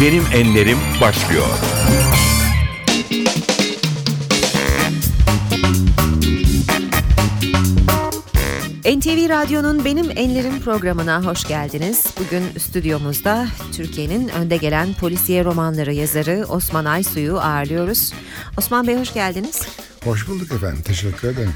Benim Enlerim başlıyor. NTV Radyo'nun Benim Enlerim programına hoş geldiniz. Bugün stüdyomuzda Türkiye'nin önde gelen polisiye romanları yazarı Osman Aysu'yu ağırlıyoruz. Osman Bey hoş geldiniz. Hoş bulduk efendim. Teşekkür ederim.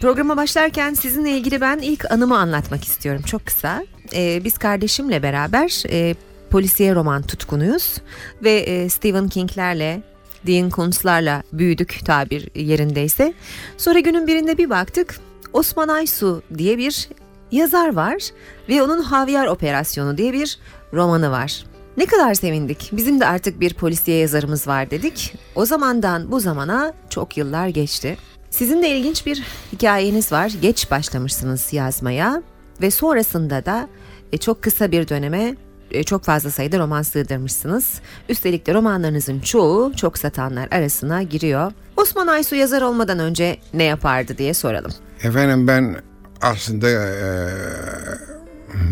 Programa başlarken sizinle ilgili ben ilk anımı anlatmak istiyorum. Çok kısa. Ee, biz kardeşimle beraber e, polisiye roman tutkunuyuz. Ve e, Stephen King'lerle Dean Kuntz'larla büyüdük tabir yerindeyse. Sonra günün birinde bir baktık Osman Aysu diye bir yazar var ve onun Havyar Operasyonu diye bir romanı var. Ne kadar sevindik. Bizim de artık bir polisiye yazarımız var dedik. O zamandan bu zamana çok yıllar geçti. Sizin de ilginç bir hikayeniz var. Geç başlamışsınız yazmaya ve sonrasında da e, çok kısa bir döneme çok fazla sayıda roman sığdırmışsınız. Üstelik de romanlarınızın çoğu çok satanlar arasına giriyor. Osman Aysu yazar olmadan önce ne yapardı diye soralım. Efendim ben aslında e,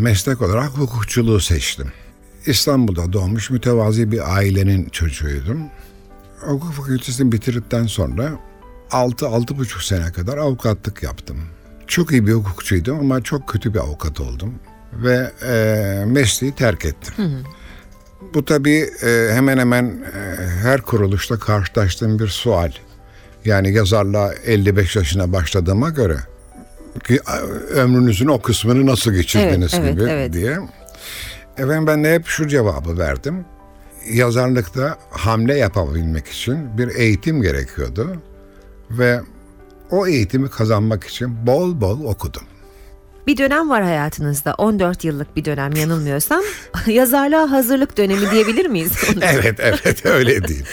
meslek olarak hukukçuluğu seçtim. İstanbul'da doğmuş mütevazi bir ailenin çocuğuydum. Hukuk fakültesini bitirdikten sonra 6-6,5 sene kadar avukatlık yaptım. Çok iyi bir hukukçuydum ama çok kötü bir avukat oldum. Ve e, mesleği terk ettim. Hı hı. Bu tabii e, hemen hemen e, her kuruluşta karşılaştığım bir sual. Yani yazarlığa 55 yaşına başladığıma göre ki ömrünüzün o kısmını nasıl geçirdiniz evet, gibi evet, evet. diye. Efendim ben de hep şu cevabı verdim. Yazarlıkta hamle yapabilmek için bir eğitim gerekiyordu ve o eğitimi kazanmak için bol bol okudum. Bir dönem var hayatınızda 14 yıllık bir dönem yanılmıyorsam yazarlığa hazırlık dönemi diyebilir miyiz? evet evet öyle değil.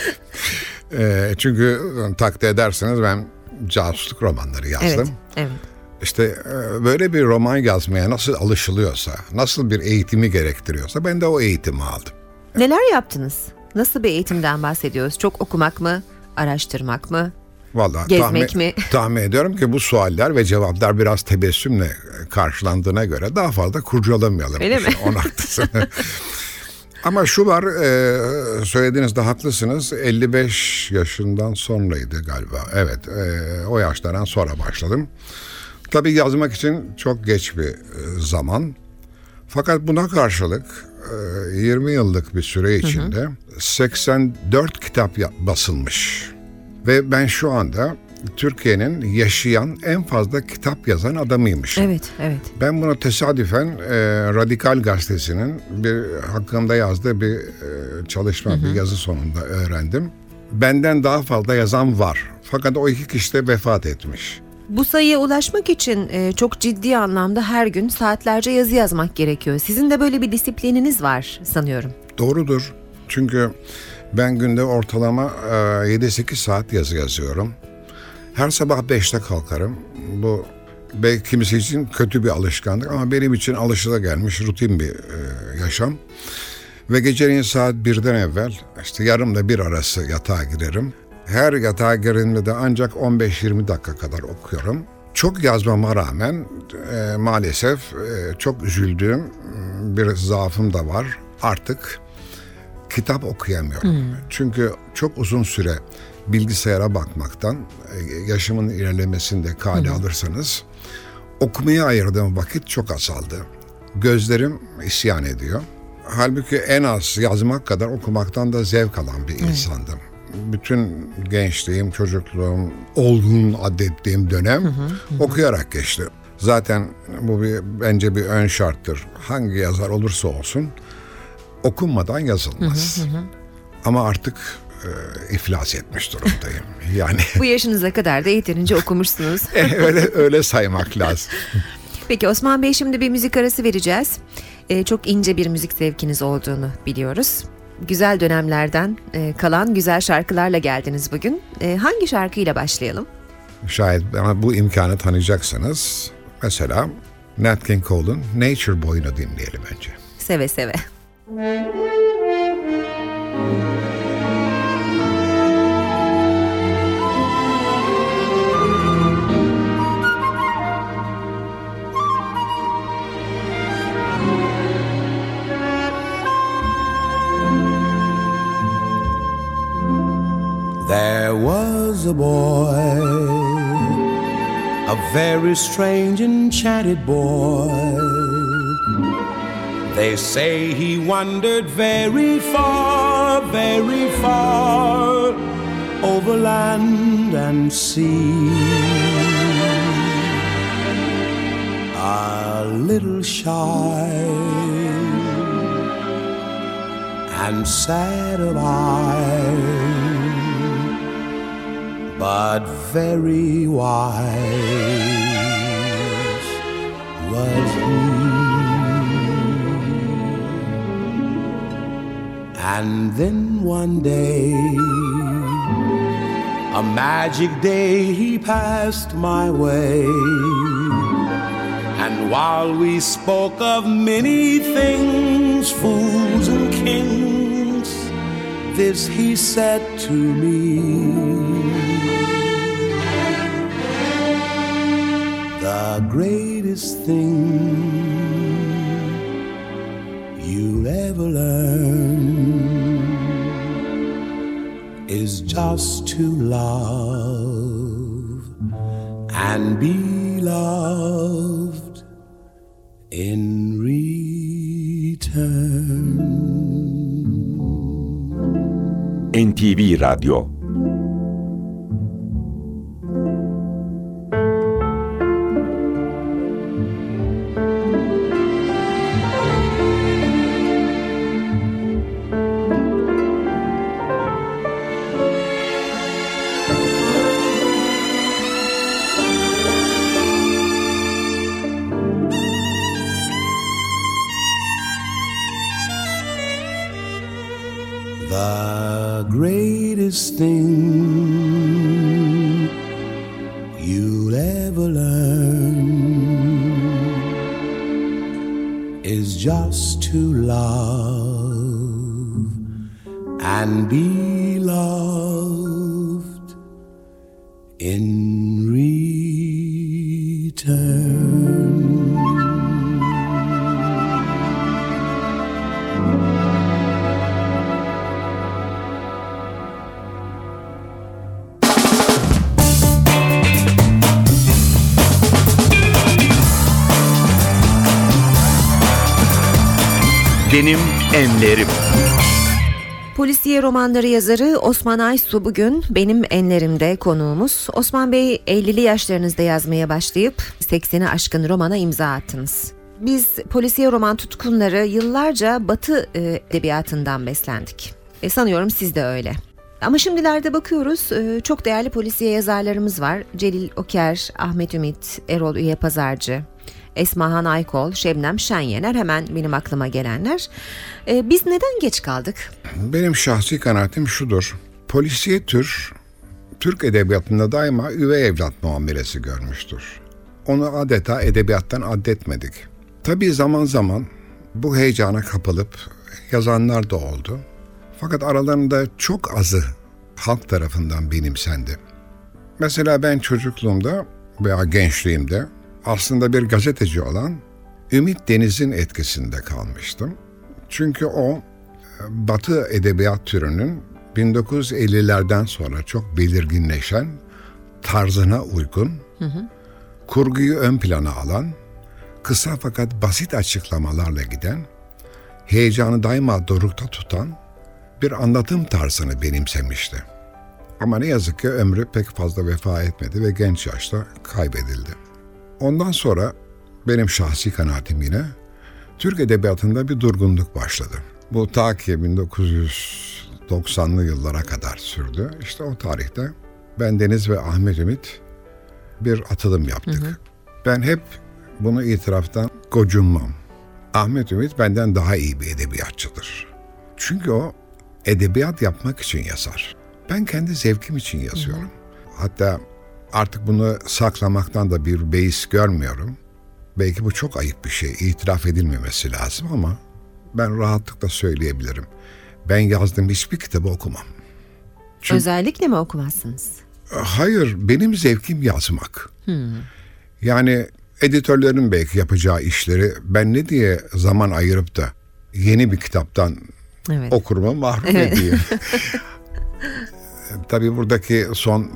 e, çünkü takdir ederseniz ben casusluk romanları yazdım. Evet, evet. İşte böyle bir roman yazmaya nasıl alışılıyorsa, nasıl bir eğitimi gerektiriyorsa ben de o eğitimi aldım. Neler yaptınız? Nasıl bir eğitimden bahsediyoruz? Çok okumak mı? Araştırmak mı? Vallahi Gezmek tahmin, mi? tahmin ediyorum ki bu sualler ve cevaplar biraz tebessümle karşılandığına göre daha fazla kurcalamayalım. Öyle mi? On haklısın. Ama şu var, e, söylediğinizde haklısınız. 55 yaşından sonraydı galiba. Evet, e, o yaşlardan sonra başladım. Tabii yazmak için çok geç bir zaman. Fakat buna karşılık 20 yıllık bir süre içinde hı hı. 84 kitap basılmış. Ve ben şu anda Türkiye'nin yaşayan en fazla kitap yazan adamıymışım. Evet, evet. Ben bunu tesadüfen e, Radikal Gazetesi'nin bir hakkında yazdığı bir e, çalışma, hı hı. bir yazı sonunda öğrendim. Benden daha fazla yazan var. Fakat o iki kişi de vefat etmiş. Bu sayıya ulaşmak için e, çok ciddi anlamda her gün saatlerce yazı yazmak gerekiyor. Sizin de böyle bir disiplininiz var sanıyorum. Doğrudur. Çünkü ben günde ortalama e, 7-8 saat yazı yazıyorum. Her sabah 5'te kalkarım. Bu belki kimisi için kötü bir alışkanlık ama benim için alışılagelmiş rutin bir yaşam. Ve geceleyin saat 1'den evvel işte yarımla bir arası yatağa girerim. Her yatağa girdiğimde de ancak 15-20 dakika kadar okuyorum. Çok yazmama rağmen e, maalesef e, çok üzüldüğüm bir zaafım da var. Artık kitap okuyamıyorum. Hmm. Çünkü çok uzun süre bilgisayara bakmaktan yaşımın ilerlemesinde kale hmm. alırsanız okumaya ayırdığım vakit çok azaldı. Gözlerim isyan ediyor. Halbuki en az yazmak kadar okumaktan da zevk alan bir insandım. Bütün gençliğim, çocukluğum, olgun adettiğim dönem hı hı, hı. okuyarak geçti. Zaten bu bir bence bir ön şarttır. Hangi yazar olursa olsun okunmadan yazılmaz. Hı hı hı. Ama artık e, iflas etmiş durumdayım. Yani bu yaşınıza kadar da yeterince okumuşsunuz. E, öyle öyle saymak lazım. Peki Osman Bey şimdi bir müzik arası vereceğiz. Ee, çok ince bir müzik zevkiniz olduğunu biliyoruz. Güzel dönemlerden e, kalan güzel şarkılarla geldiniz bugün. E, hangi şarkıyla başlayalım? Şayet bana bu imkanı tanıyacaksanız mesela Nat King Cole'un Nature Boy'unu dinleyelim önce. Seve seve. There was a boy, a very strange, enchanted boy. They say he wandered very far, very far over land and sea. A little shy and sad of eye, but very wise was he. And then one day, a magic day, he passed my way. And while we spoke of many things, fools and kings, this he said to me. The greatest thing you'll ever learn is just to love and be loved in return. NTV Radyo love Polisiye romanları yazarı Osman Aysu bugün benim enlerimde konuğumuz. Osman Bey 50'li yaşlarınızda yazmaya başlayıp 80'i aşkın romana imza attınız. Biz polisiye roman tutkunları yıllarca Batı e, edebiyatından beslendik. E, sanıyorum siz de öyle. Ama şimdilerde bakıyoruz e, çok değerli polisiye yazarlarımız var. Celil Oker, Ahmet Ümit, Erol Üye Pazarcı, Esmahan Aykol, Şebnem Şenyener hemen benim aklıma gelenler. E, biz neden geç kaldık? Benim şahsi kanaatim şudur. Polisiye tür Türk edebiyatında daima üvey evlat muamelesi görmüştür. Onu adeta edebiyattan addetmedik. Tabii zaman zaman bu heyecana kapılıp yazanlar da oldu. Fakat aralarında çok azı halk tarafından benimsendi. Mesela ben çocukluğumda veya gençliğimde aslında bir gazeteci olan Ümit Deniz'in etkisinde kalmıştım. Çünkü o Batı edebiyat türünün 1950'lerden sonra çok belirginleşen tarzına uygun, kurguyu ön plana alan, kısa fakat basit açıklamalarla giden, heyecanı daima dorukta tutan bir anlatım tarzını benimsemişti. Ama ne yazık ki ömrü pek fazla vefa etmedi ve genç yaşta kaybedildi. Ondan sonra benim şahsi kanaatim yine Türk edebiyatında bir durgunluk başladı. Bu ta ki 1990'lı yıllara kadar sürdü. İşte o tarihte ben Deniz ve Ahmet Ümit bir atılım yaptık. Ben hep bunu itiraftan gocunmam. Ahmet Ümit benden daha iyi bir edebiyatçıdır. Çünkü o edebiyat yapmak için yazar. Ben kendi zevkim için yazıyorum. Hatta artık bunu saklamaktan da bir beis görmüyorum. Belki bu çok ayıp bir şey, itiraf edilmemesi lazım ama ben rahatlıkla söyleyebilirim. Ben yazdığım hiçbir kitabı okumam. Çünkü- Özellikle mi okumazsınız? Hayır, benim zevkim yazmak. Yani editörlerin belki yapacağı işleri ben ne diye zaman ayırıp da yeni bir kitaptan Evet. okuruma mahrum edeyim. Tabii buradaki son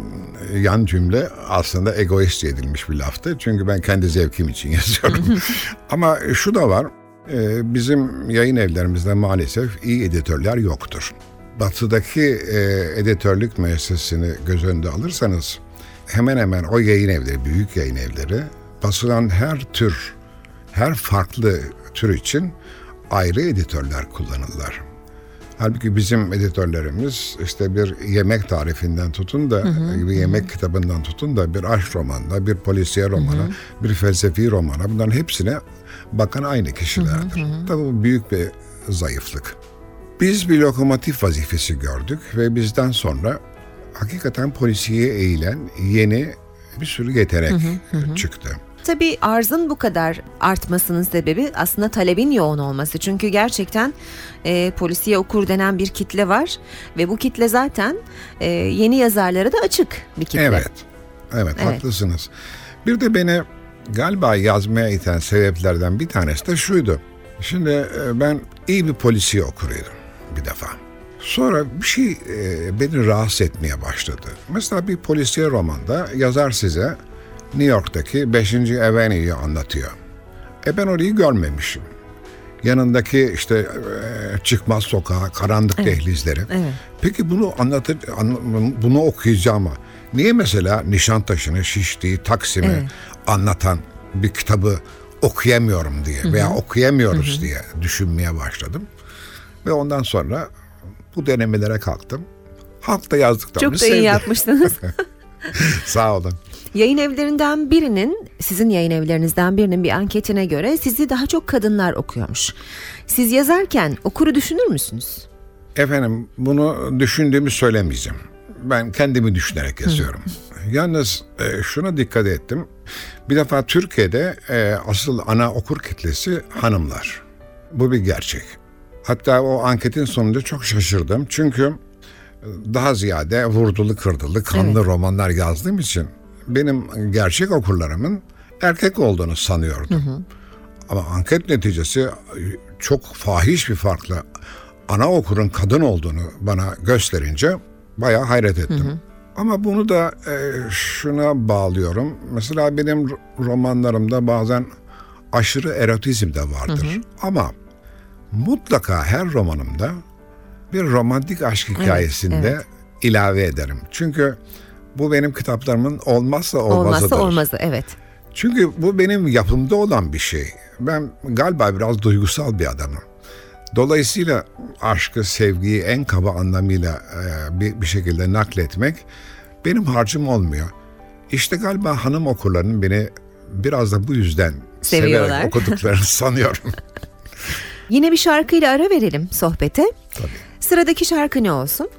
yan cümle aslında egoist edilmiş bir laftı. Çünkü ben kendi zevkim için yazıyorum. Ama şu da var. e, Bizim yayın evlerimizde maalesef iyi editörler yoktur. Batı'daki e, editörlük müessesesini göz önünde alırsanız hemen hemen o yayın evleri, büyük yayın evleri basılan her tür, her farklı tür için ayrı editörler kullanırlar. Halbuki bizim editörlerimiz işte bir yemek tarifinden tutun da bir yemek kitabından tutun da bir aşk romanına, bir polisiye romana, bir felsefi romana bunların hepsine bakan aynı kişilerdir. Tabii bu büyük bir zayıflık. Biz bir lokomotif vazifesi gördük ve bizden sonra hakikaten polisiye eğilen yeni bir sürü yetenek çıktı. Tabii arzın bu kadar artmasının sebebi aslında talebin yoğun olması. Çünkü gerçekten e, polisiye okur denen bir kitle var ve bu kitle zaten e, yeni yazarlara da açık bir kitle. Evet. Evet, Evet. haklısınız. Bir de beni galiba yazmaya iten sebeplerden bir tanesi de şuydu. Şimdi e, ben iyi bir polisiye okuruydum bir defa. Sonra bir şey e, beni rahatsız etmeye başladı. Mesela bir polisiye romanda yazar size New York'taki 5. Avenue'yu anlatıyor. E ben orayı görmemişim. Yanındaki işte e, çıkmaz sokağı, karanlık dehlizleri. Evet. Peki bunu anlatır, an- bunu okuyacağım ama niye mesela Nişantaşı'nı, Şişli'yi, Taksim'i Evet. anlatan bir kitabı okuyamıyorum diye veya okuyamıyoruz diye düşünmeye başladım. Ve ondan sonra bu denemelere kalktım. Halk da yazdıklarını Çok da iyi sevdi. yapmışsınız. Sağ olun. Yayın evlerinden birinin, sizin yayın evlerinizden birinin bir anketine göre sizi daha çok kadınlar okuyormuş. Siz yazarken okuru düşünür müsünüz? Efendim bunu düşündüğümü söylemeyeceğim. Ben kendimi düşünerek yazıyorum. Yalnız e, şuna dikkat ettim. Bir defa Türkiye'de e, asıl ana okur kitlesi hanımlar. Bu bir gerçek. Hatta o anketin sonunda çok şaşırdım. Çünkü e, daha ziyade vurdulu kırdılı kanlı romanlar yazdığım için benim gerçek okurlarımın erkek olduğunu sanıyordum. Ama anket neticesi çok fahiş bir farkla ana okurun kadın olduğunu bana gösterince bayağı hayret ettim. Ama bunu da e, şuna bağlıyorum. Mesela benim ro- romanlarımda bazen aşırı erotizm de vardır. Ama mutlaka her romanımda bir romantik aşk hikayesinde evet. ilave ederim. Çünkü bu benim kitaplarımın olmazsa olmazıdır. Olmazsa olmazı evet. Çünkü bu benim yapımda olan bir şey. Ben galiba biraz duygusal bir adamım. Dolayısıyla aşkı, sevgiyi en kaba anlamıyla e, bir, bir şekilde nakletmek benim harcım olmuyor. İşte galiba hanım okurlarının beni biraz da bu yüzden Seviyorlar. severek okuduklarını sanıyorum. Yine bir şarkıyla ara verelim sohbete. Sıradaki şarkı ne olsun?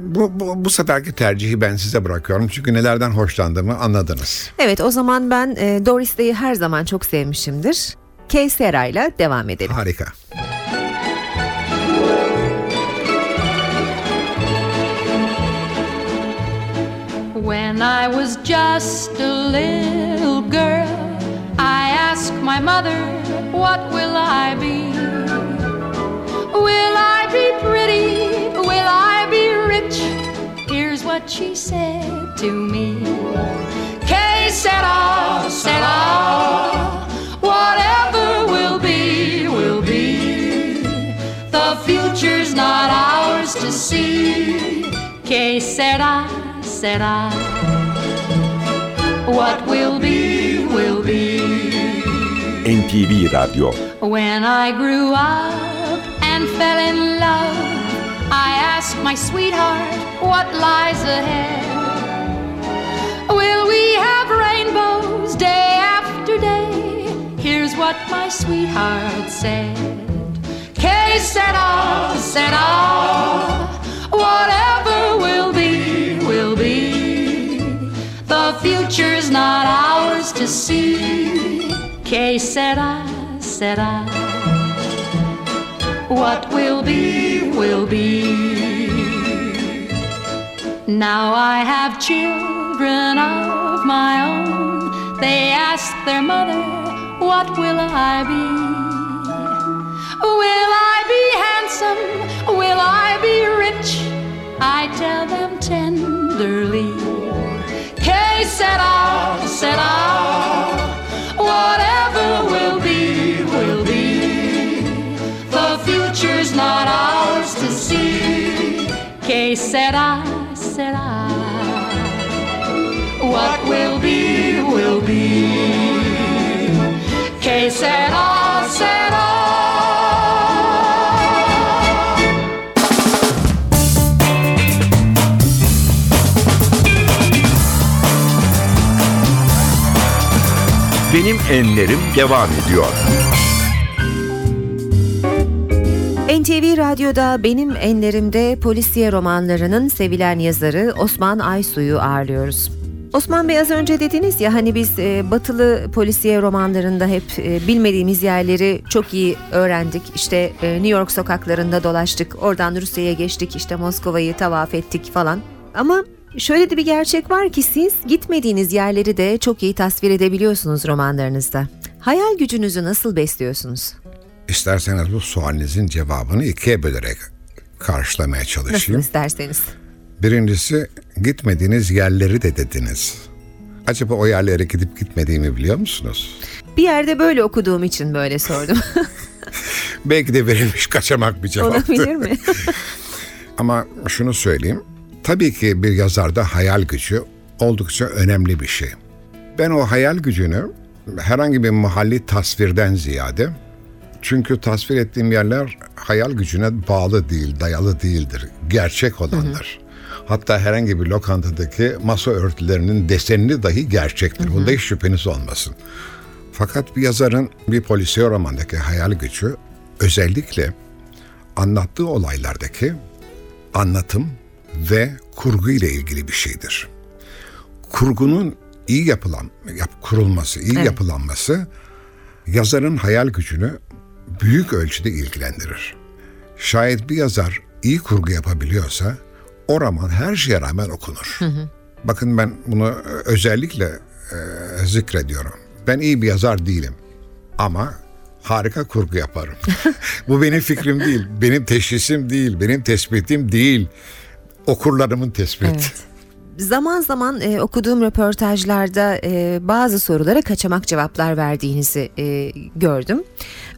Bu, bu, bu seferki tercihi ben size bırakıyorum. Çünkü nelerden hoşlandığımı anladınız. Evet o zaman ben e, Doris Day'i her zaman çok sevmişimdir. Kay Sera'yla devam edelim. Harika. When I was just a little girl, I asked my mother, What will I be? Will I be pretty? Will I rich? Here's what she said to me. Que sera, sera. Whatever will be, will be. The future's not ours to see. Que sera, sera. What will be, will be. NTV Radyo When I grew up and fell in love, I asked my sweetheart what lies ahead. Will we have rainbows day after day? Here's what my sweetheart said. Que sera, sera. Whatever will be, will be. The future's not ours to see. Que sera, sera. What will be, will be. Now I have children of my own. They ask their mother, What will I be? Will I be handsome? Will I be rich? I tell them tenderly. Que será, será. Whatever will be, will be. The future's not ours to see. Que será? Sera. What will be, will be. Que sera, sera. Benim Enlerim devam ediyor. NTV Radyo'da benim enlerimde polisiye romanlarının sevilen yazarı Osman Aysu'yu ağırlıyoruz. Osman Bey az önce dediniz ya hani biz e, batılı polisiye romanlarında hep e, bilmediğimiz yerleri çok iyi öğrendik. İşte e, New York sokaklarında dolaştık, oradan Rusya'ya geçtik, işte Moskova'yı tavaf ettik falan. Ama şöyle de bir gerçek var ki siz gitmediğiniz yerleri de çok iyi tasvir edebiliyorsunuz romanlarınızda. Hayal gücünüzü nasıl besliyorsunuz? İsterseniz bu sualinizin cevabını ikiye bölerek karşılamaya Nasıl çalışayım. isterseniz. Birincisi gitmediğiniz yerleri de dediniz. Acaba o yerlere gidip gitmediğimi biliyor musunuz? Bir yerde böyle okuduğum için böyle sordum. Belki de verilmiş kaçamak bir cevaptı. Olabilir mi? Ama şunu söyleyeyim. Tabii ki bir yazarda hayal gücü oldukça önemli bir şey. Ben o hayal gücünü herhangi bir mahalli tasvirden ziyade çünkü tasvir ettiğim yerler hayal gücüne bağlı değil, dayalı değildir. Gerçek olanlar. Hatta herhangi bir lokantadaki masa örtülerinin desenini dahi gerçektir. Bunda hiç şüpheniz olmasın. Fakat bir yazarın bir polisiye romandaki hayal gücü özellikle anlattığı olaylardaki anlatım ve kurgu ile ilgili bir şeydir. Kurgunun iyi yapılan, yap, kurulması, iyi Evet. yapılanması yazarın hayal gücünü büyük ölçüde ilgilendirir. Şayet bir yazar iyi kurgu yapabiliyorsa o roman her şeye rağmen okunur. Bakın ben bunu özellikle e, zikrediyorum. Ben iyi bir yazar değilim ama harika kurgu yaparım. Bu benim fikrim değil, benim teşhisim değil, benim tespitim değil. Okurlarımın tespiti. Evet. Zaman zaman e, okuduğum röportajlarda e, bazı sorulara kaçamak cevaplar verdiğinizi e, gördüm.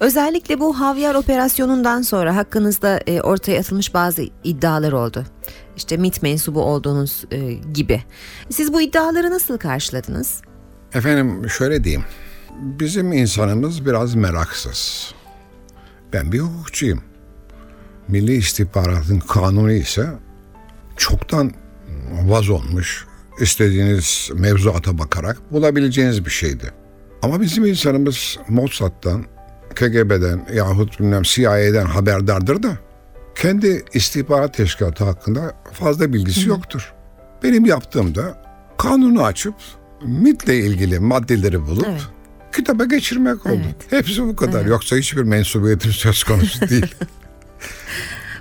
Özellikle bu Havyar operasyonundan sonra hakkınızda e, ortaya atılmış bazı iddialar oldu. İşte MIT mensubu olduğunuz e, gibi. Siz bu iddiaları nasıl karşıladınız? Efendim şöyle diyeyim. Bizim insanımız biraz meraksız. Ben bir hukukçuyum. Milli istihbaratın kanunu ise çoktan vaz olmuş. İstediğiniz mevzuata bakarak bulabileceğiniz bir şeydi. Ama bizim insanımız Mossad'dan, KGB'den yahut bilmem CIA'den haberdardır da kendi istihbarat teşkilatı hakkında fazla bilgisi yoktur. Benim yaptığım da kanunu açıp MIT'le ilgili maddeleri bulup Evet. kitaba geçirmek oldu. Evet. Hepsi bu kadar. Yoksa hiçbir mensubiyetin söz konusu değil.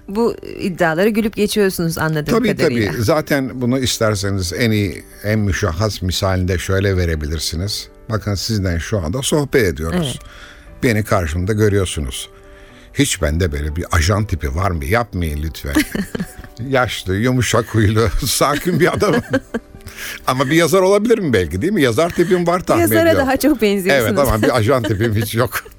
Bu iddiaları gülüp geçiyorsunuz anladığım tabii kadarıyla. tabii. Zaten bunu isterseniz en iyi, en müşahhas misalinde şöyle verebilirsiniz. Bakın sizden şu anda sohbet ediyoruz. Evet. Beni karşımda görüyorsunuz. Hiç bende böyle bir ajan tipi var mı? Yapmayın lütfen. Yaşlı, yumuşak huylu, sakin bir adamım. Ama bir yazar olabilirim belki değil mi? Yazar tipim var tahmin Yazara ediyorum. daha çok benziyorsunuz. Evet ama bir ajan tipim hiç yok.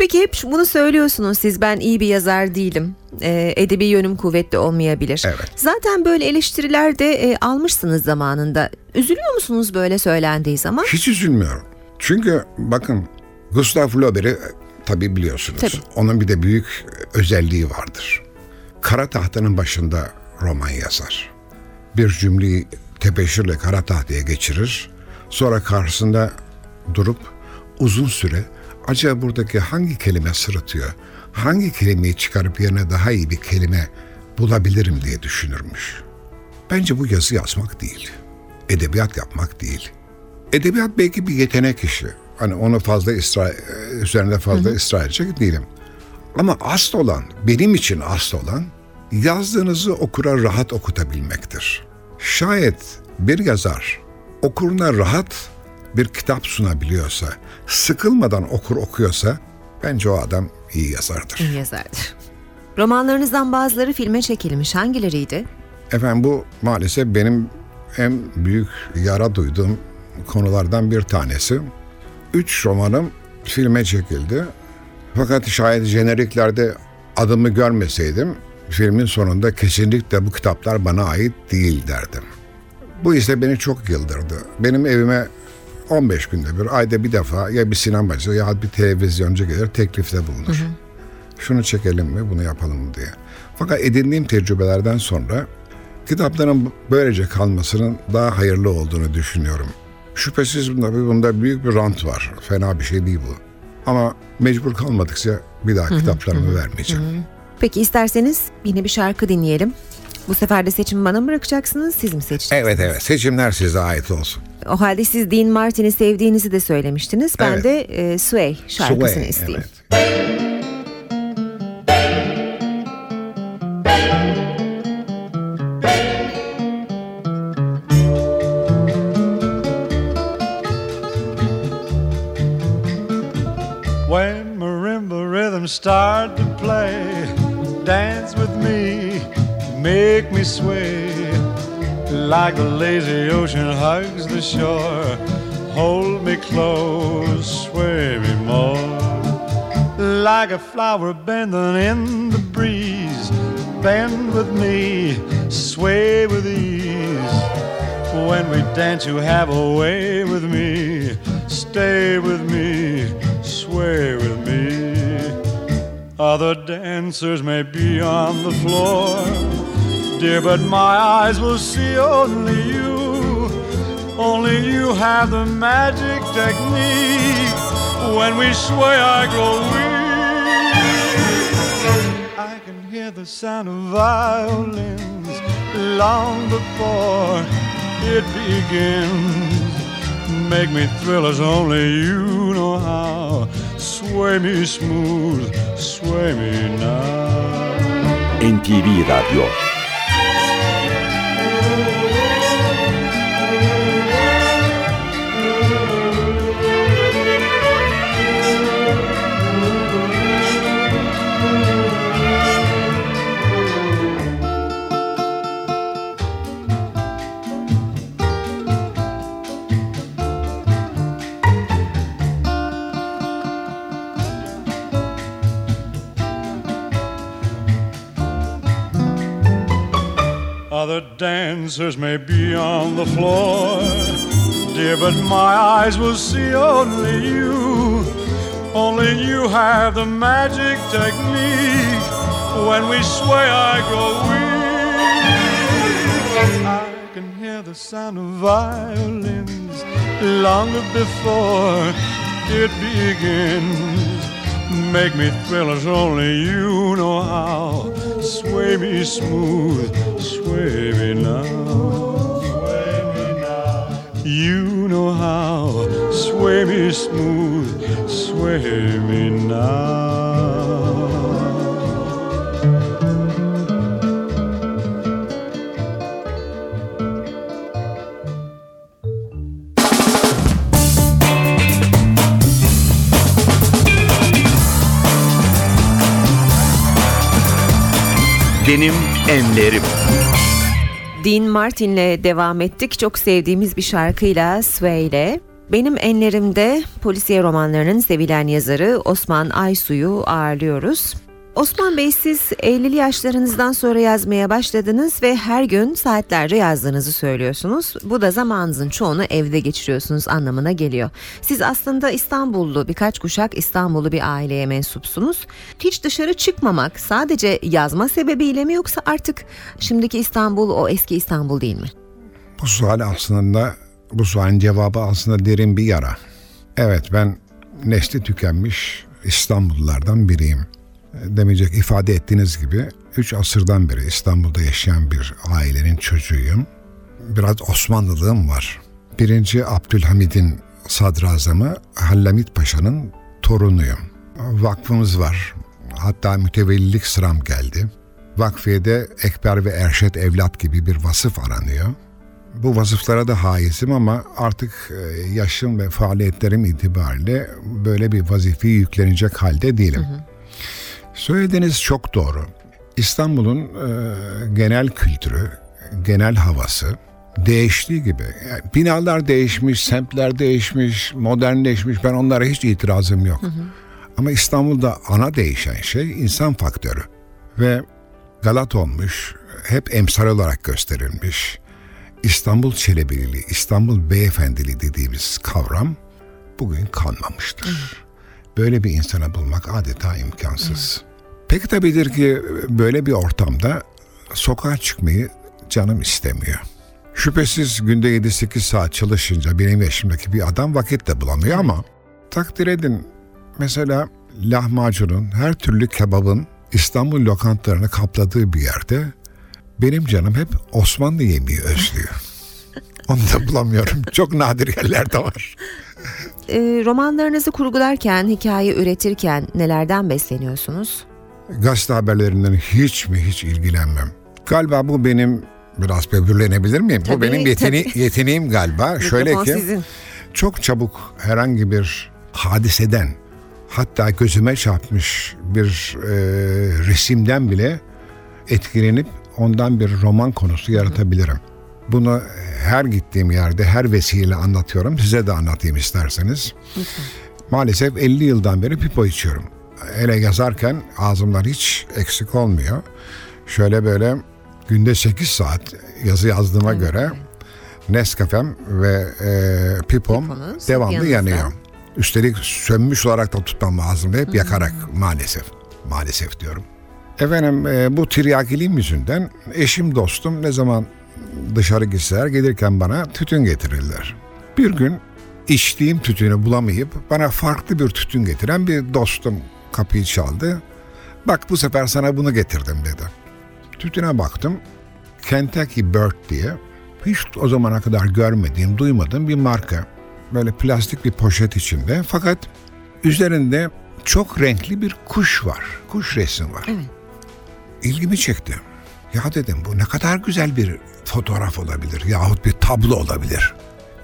Peki hep bunu söylüyorsunuz siz ben iyi bir yazar değilim. Ee, edebi yönüm kuvvetli olmayabilir. Evet. Zaten böyle eleştiriler de e, almışsınız zamanında. Üzülüyor musunuz böyle söylendiği zaman? Hiç üzülmüyorum. Çünkü bakın Gustav Flaubert'i tabii biliyorsunuz. Tabii. Onun bir de büyük özelliği vardır. Kara tahtanın başında roman yazar. Bir cümleyi tebeşirle kara tahtaya geçirir. Sonra karşısında durup uzun süre acaba buradaki hangi kelime sırıtıyor? Hangi kelimeyi çıkarıp yerine daha iyi bir kelime bulabilirim diye düşünürmüş. Bence bu yazı yazmak değil. Edebiyat yapmak değil. Edebiyat belki bir yetenek işi. Hani onu fazla ısrar, üzerinde fazla ısrar edecek değilim. Ama asıl olan, benim için asıl olan yazdığınızı okura rahat okutabilmektir. Şayet bir yazar okuruna rahat bir kitap sunabiliyorsa, sıkılmadan okur okuyorsa bence o adam iyi yazardır. İyi yazardır. Romanlarınızdan bazıları filme çekilmiş. Hangileriydi? Efendim bu maalesef benim en büyük yara duyduğum konulardan bir tanesi. Üç romanım filme çekildi. Fakat şayet jeneriklerde adımı görmeseydim filmin sonunda kesinlikle bu kitaplar bana ait değil derdim. Bu ise beni çok yıldırdı. Benim evime 15 günde bir, ayda bir defa ya bir sinemacı ya bir televizyoncu gelir teklifte bulunur. Şunu çekelim mi, bunu yapalım mı diye. Fakat edindiğim tecrübelerden sonra kitapların böylece kalmasının daha hayırlı olduğunu düşünüyorum. Şüphesiz bunda, bunda büyük bir rant var. Fena bir şey değil bu. Ama mecbur kalmadıkça bir daha kitaplarımı vermeyeceğim. Peki isterseniz yine bir şarkı dinleyelim. Bu sefer de seçimi bana mı bırakacaksınız, siz mi seçeceksiniz? Evet evet seçimler size ait olsun. O halde siz Dean Martin'i sevdiğinizi de söylemiştiniz. Ben Evet. de e, Sway şarkısını Sway, isteyeyim. evet. When marimba rhythms start to play, dance with me, make me sway. Like the lazy ocean hugs the shore, hold me close, sway me more. Like a flower bending in the breeze, bend with me, sway with ease. When we dance, you have a way with me. Stay with me, sway with me. Other dancers may be on the floor, dear, but my eyes will see only you. Only you have the magic technique. When we sway, I grow weak. I can hear the sound of violins long before it begins. Make me thrill as only you know how. Sway me smooth, sway me now. NTV Radyo dancers may be on the floor, dear, but my eyes will see only you. Only you have the magic technique. When we sway, I grow weak. I can hear the sound of violins long before it begins. Make me thrill as only you know how. Sway me smooth, sway me now. Sway me now. You know how. Sway me smooth, sway me now. Benim Enlerim. Dean Martin'le devam ettik. Çok sevdiğimiz bir şarkıyla Sway ile. Benim enlerimde polisiye romanlarının sevilen yazarı Osman Aysu'yu ağırlıyoruz. Osman Bey siz 50'li yaşlarınızdan sonra yazmaya başladınız ve her gün saatlerce yazdığınızı söylüyorsunuz. Bu da zamanınızın çoğunu evde geçiriyorsunuz anlamına geliyor. Siz aslında İstanbullu, birkaç kuşak İstanbullu bir aileye mensupsunuz. Hiç dışarı çıkmamak sadece yazma sebebiyle mi yoksa artık şimdiki İstanbul o eski İstanbul değil mi? Bu sual aslında bu sualin cevabı aslında derin bir yara. Evet ben nesli tükenmiş İstanbullulardan biriyim. Demeyecek ifade ettiğiniz gibi 3 asırdan beri İstanbul'da yaşayan bir ailenin çocuğuyum. Biraz Osmanlılığım var. Birinci Abdülhamid'in sadrazamı Hallamit Paşa'nın torunuyum. Vakfımız var. Hatta mütevellilik sıram geldi. Vakfiyede Ekber ve Erşet evlat gibi bir vasıf aranıyor. Bu vasıflara da haizim ama artık e, yaşım ve faaliyetlerim itibariyle böyle bir vazifeyi yüklenecek halde değilim. Söylediğiniz çok doğru. İstanbul'un e, genel kültürü, genel havası değiştiği gibi. Yani binalar değişmiş, semtler değişmiş, modernleşmiş. Ben onlara hiç itirazım yok. Ama İstanbul'da ana değişen şey insan faktörü. Ve Galat olmuş, hep emsal olarak gösterilmiş. İstanbul Çelebililiği, İstanbul Beyefendiliği dediğimiz kavram bugün kalmamıştır. Böyle bir insana bulmak adeta imkansız. Peki tabidir ki böyle bir ortamda sokağa çıkmayı canım istemiyor. Şüphesiz günde 7-8 saat çalışınca benim yaşımdaki bir adam vakit de bulamıyor ama takdir edin mesela lahmacunun her türlü kebabın İstanbul lokantalarını kapladığı bir yerde benim canım hep Osmanlı yemeği özlüyor. Onu da bulamıyorum. Çok nadir yerlerde var. E, romanlarınızı kurgularken, hikaye üretirken nelerden besleniyorsunuz? Gazete haberlerinden hiç mi hiç ilgilenmem. Galiba bu benim biraz böbürlenebilir miyim? Tabii, bu benim yetene- yeteneğim galiba. Şöyle ki sizin. çok çabuk herhangi bir hadiseden hatta gözüme çarpmış bir e, resimden bile etkilenip ondan bir roman konusu yaratabilirim. Bunu her gittiğim yerde her vesileyle anlatıyorum. Size de anlatayım isterseniz. Maalesef 50 yıldan beri pipo içiyorum. Hele yazarken ağzımdan hiç eksik olmuyor. Şöyle böyle günde 8 saat yazı yazdığıma göre Nescafe'm ve e, pipom Piponuz devamlı yanınızda. yanıyor. Üstelik sönmüş olarak da tutmam lazım. Hep yakarak maalesef. Maalesef diyorum. Efendim e, bu tiryakiliğim yüzünden eşim dostum ne zaman dışarı gitseler gelirken bana tütün getirirler. Bir gün içtiğim tütünü bulamayıp bana farklı bir tütün getiren bir dostum kapıyı çaldı. Bak bu sefer sana bunu getirdim dedi. Tütüne baktım. Kentucky Bird diye hiç o zamana kadar görmediğim, duymadığım bir marka. Böyle plastik bir poşet içinde fakat üzerinde çok renkli bir kuş var. Kuş resim var. Evet. İlgimi çekti. Ya dedim bu ne kadar güzel bir fotoğraf olabilir yahut bir tablo olabilir.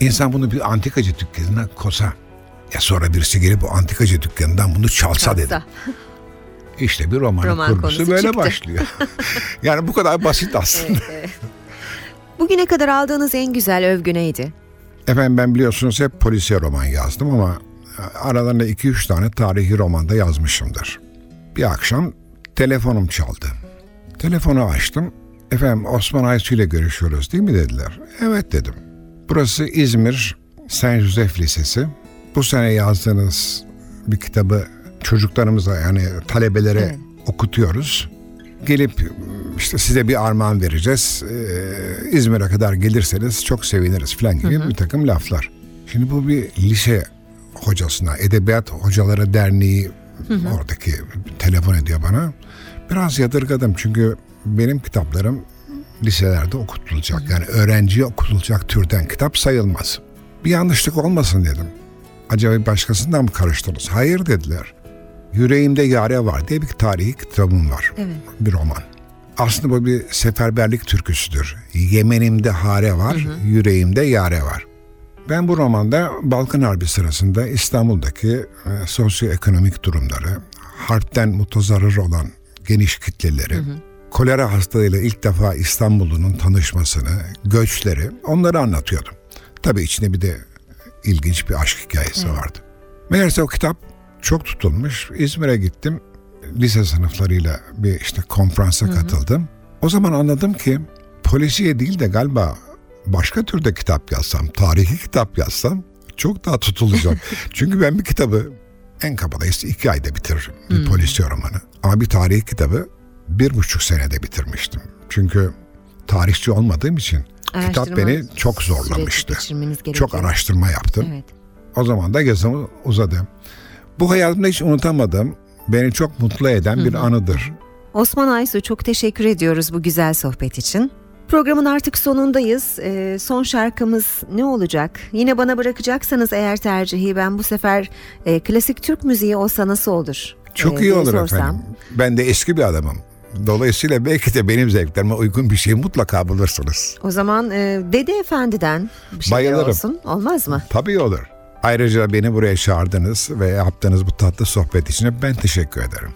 İnsan bunu bir antikacı dükkanına kosa. Ya sonra birisi gelip o antikacı dükkanından bunu çalsa, dedim. Çalsa. İşte bir romanın Roman kurgusu böyle çıktı. başlıyor. yani bu kadar basit aslında. Bugüne kadar aldığınız en güzel övgü neydi? Efendim ben biliyorsunuz hep polisiye roman yazdım ama aralarında 2-3 tane tarihi romanda yazmışımdır. Bir akşam telefonum çaldı. Telefonu açtım. Efendim Osman Aysu ile görüşüyoruz değil mi dediler. Evet dedim. Burası İzmir Saint Joseph Lisesi. Bu sene yazdığınız bir kitabı çocuklarımıza yani talebelere Evet. okutuyoruz. Gelip işte size bir armağan vereceğiz. Ee, İzmir'e kadar gelirseniz çok seviniriz falan gibi bir takım laflar. Şimdi bu bir lise hocasına, Edebiyat Hocaları Derneği oradaki telefon ediyor bana. Biraz yadırgadım çünkü benim kitaplarım liselerde okutulacak. Yani öğrenciye okutulacak türden kitap sayılmaz. Bir yanlışlık olmasın dedim. Acaba başkasından mı karıştırdınız? Hayır dediler. Yüreğimde Yare Var diye bir tarihi kitabım var. Evet. Bir roman. Aslında bu bir seferberlik türküsüdür. Yemenimde hare var, yüreğimde yare var. Ben bu romanda Balkan Harbi sırasında İstanbul'daki e, sosyoekonomik durumları, harpten mutazarrır olan geniş kitleleri, kolera hastalığıyla ilk defa İstanbul'un tanışmasını, göçleri onları anlatıyordum. Tabii içinde bir de ilginç bir aşk hikayesi vardı. Meğerse o kitap çok tutulmuş. İzmir'e gittim. Lise sınıflarıyla bir işte konferansa katıldım. O zaman anladım ki polisiye değil de galiba başka türde kitap yazsam, tarihi kitap yazsam çok daha tutulacak. Çünkü ben bir kitabı en kabadayısı iki ayda bitiririm. Bir polisiye romanı. Ama bir tarihi kitabı bir buçuk senede bitirmiştim. Çünkü tarihçi olmadığım için kitap beni çok zorlamıştı. Çok araştırma yaptım. Evet. O zaman da yazımı uzadı. Bu hayatımda hiç unutamadığım, beni çok mutlu eden bir anıdır. Osman Aysu çok teşekkür ediyoruz bu güzel sohbet için. Programın artık sonundayız. Ee, son şarkımız ne olacak? Yine bana bırakacaksanız eğer tercihi ben bu sefer e, klasik Türk müziği olsa nasıl olur? Çok Ee, iyi olur sorsam. efendim. Ben de eski bir adamım. Dolayısıyla belki de benim zevklerime uygun bir şey mutlaka bulursunuz. O zaman e, Dede Efendi'den bir şey Bayılırım. olsun olmaz mı? Tabii olur. Ayrıca beni buraya çağırdınız ve yaptığınız bu tatlı sohbet için ben teşekkür ederim.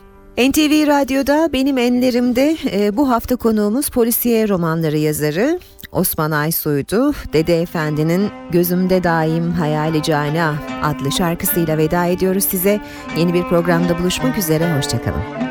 NTV Radyo'da Benim Enlerim'de e, bu hafta konuğumuz polisiye romanları yazarı Osman Aysoy'du. Dede Efendi'nin Gözümde Daim Hayali Cana adlı şarkısıyla veda ediyoruz size. Yeni bir programda buluşmak üzere, hoşçakalın.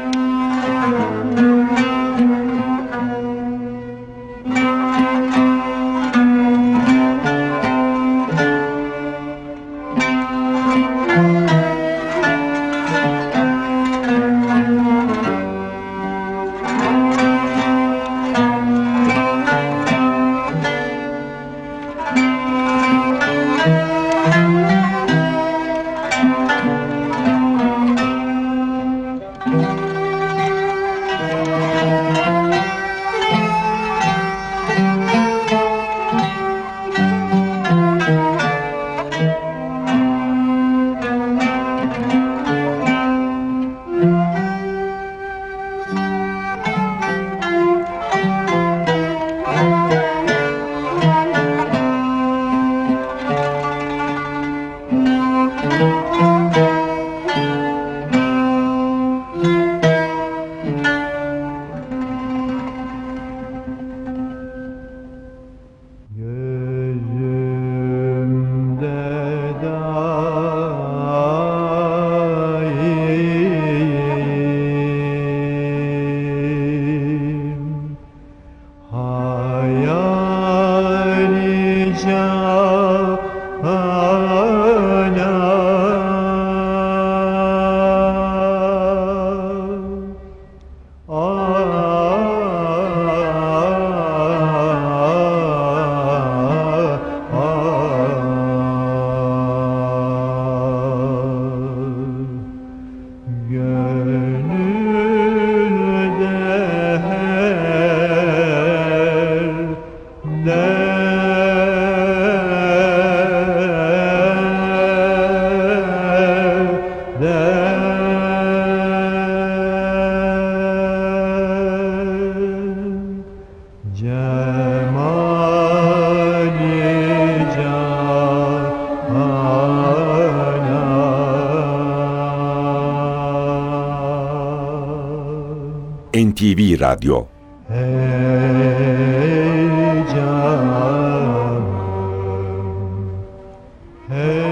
Radyo. Hey canım. Hey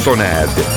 Sonad.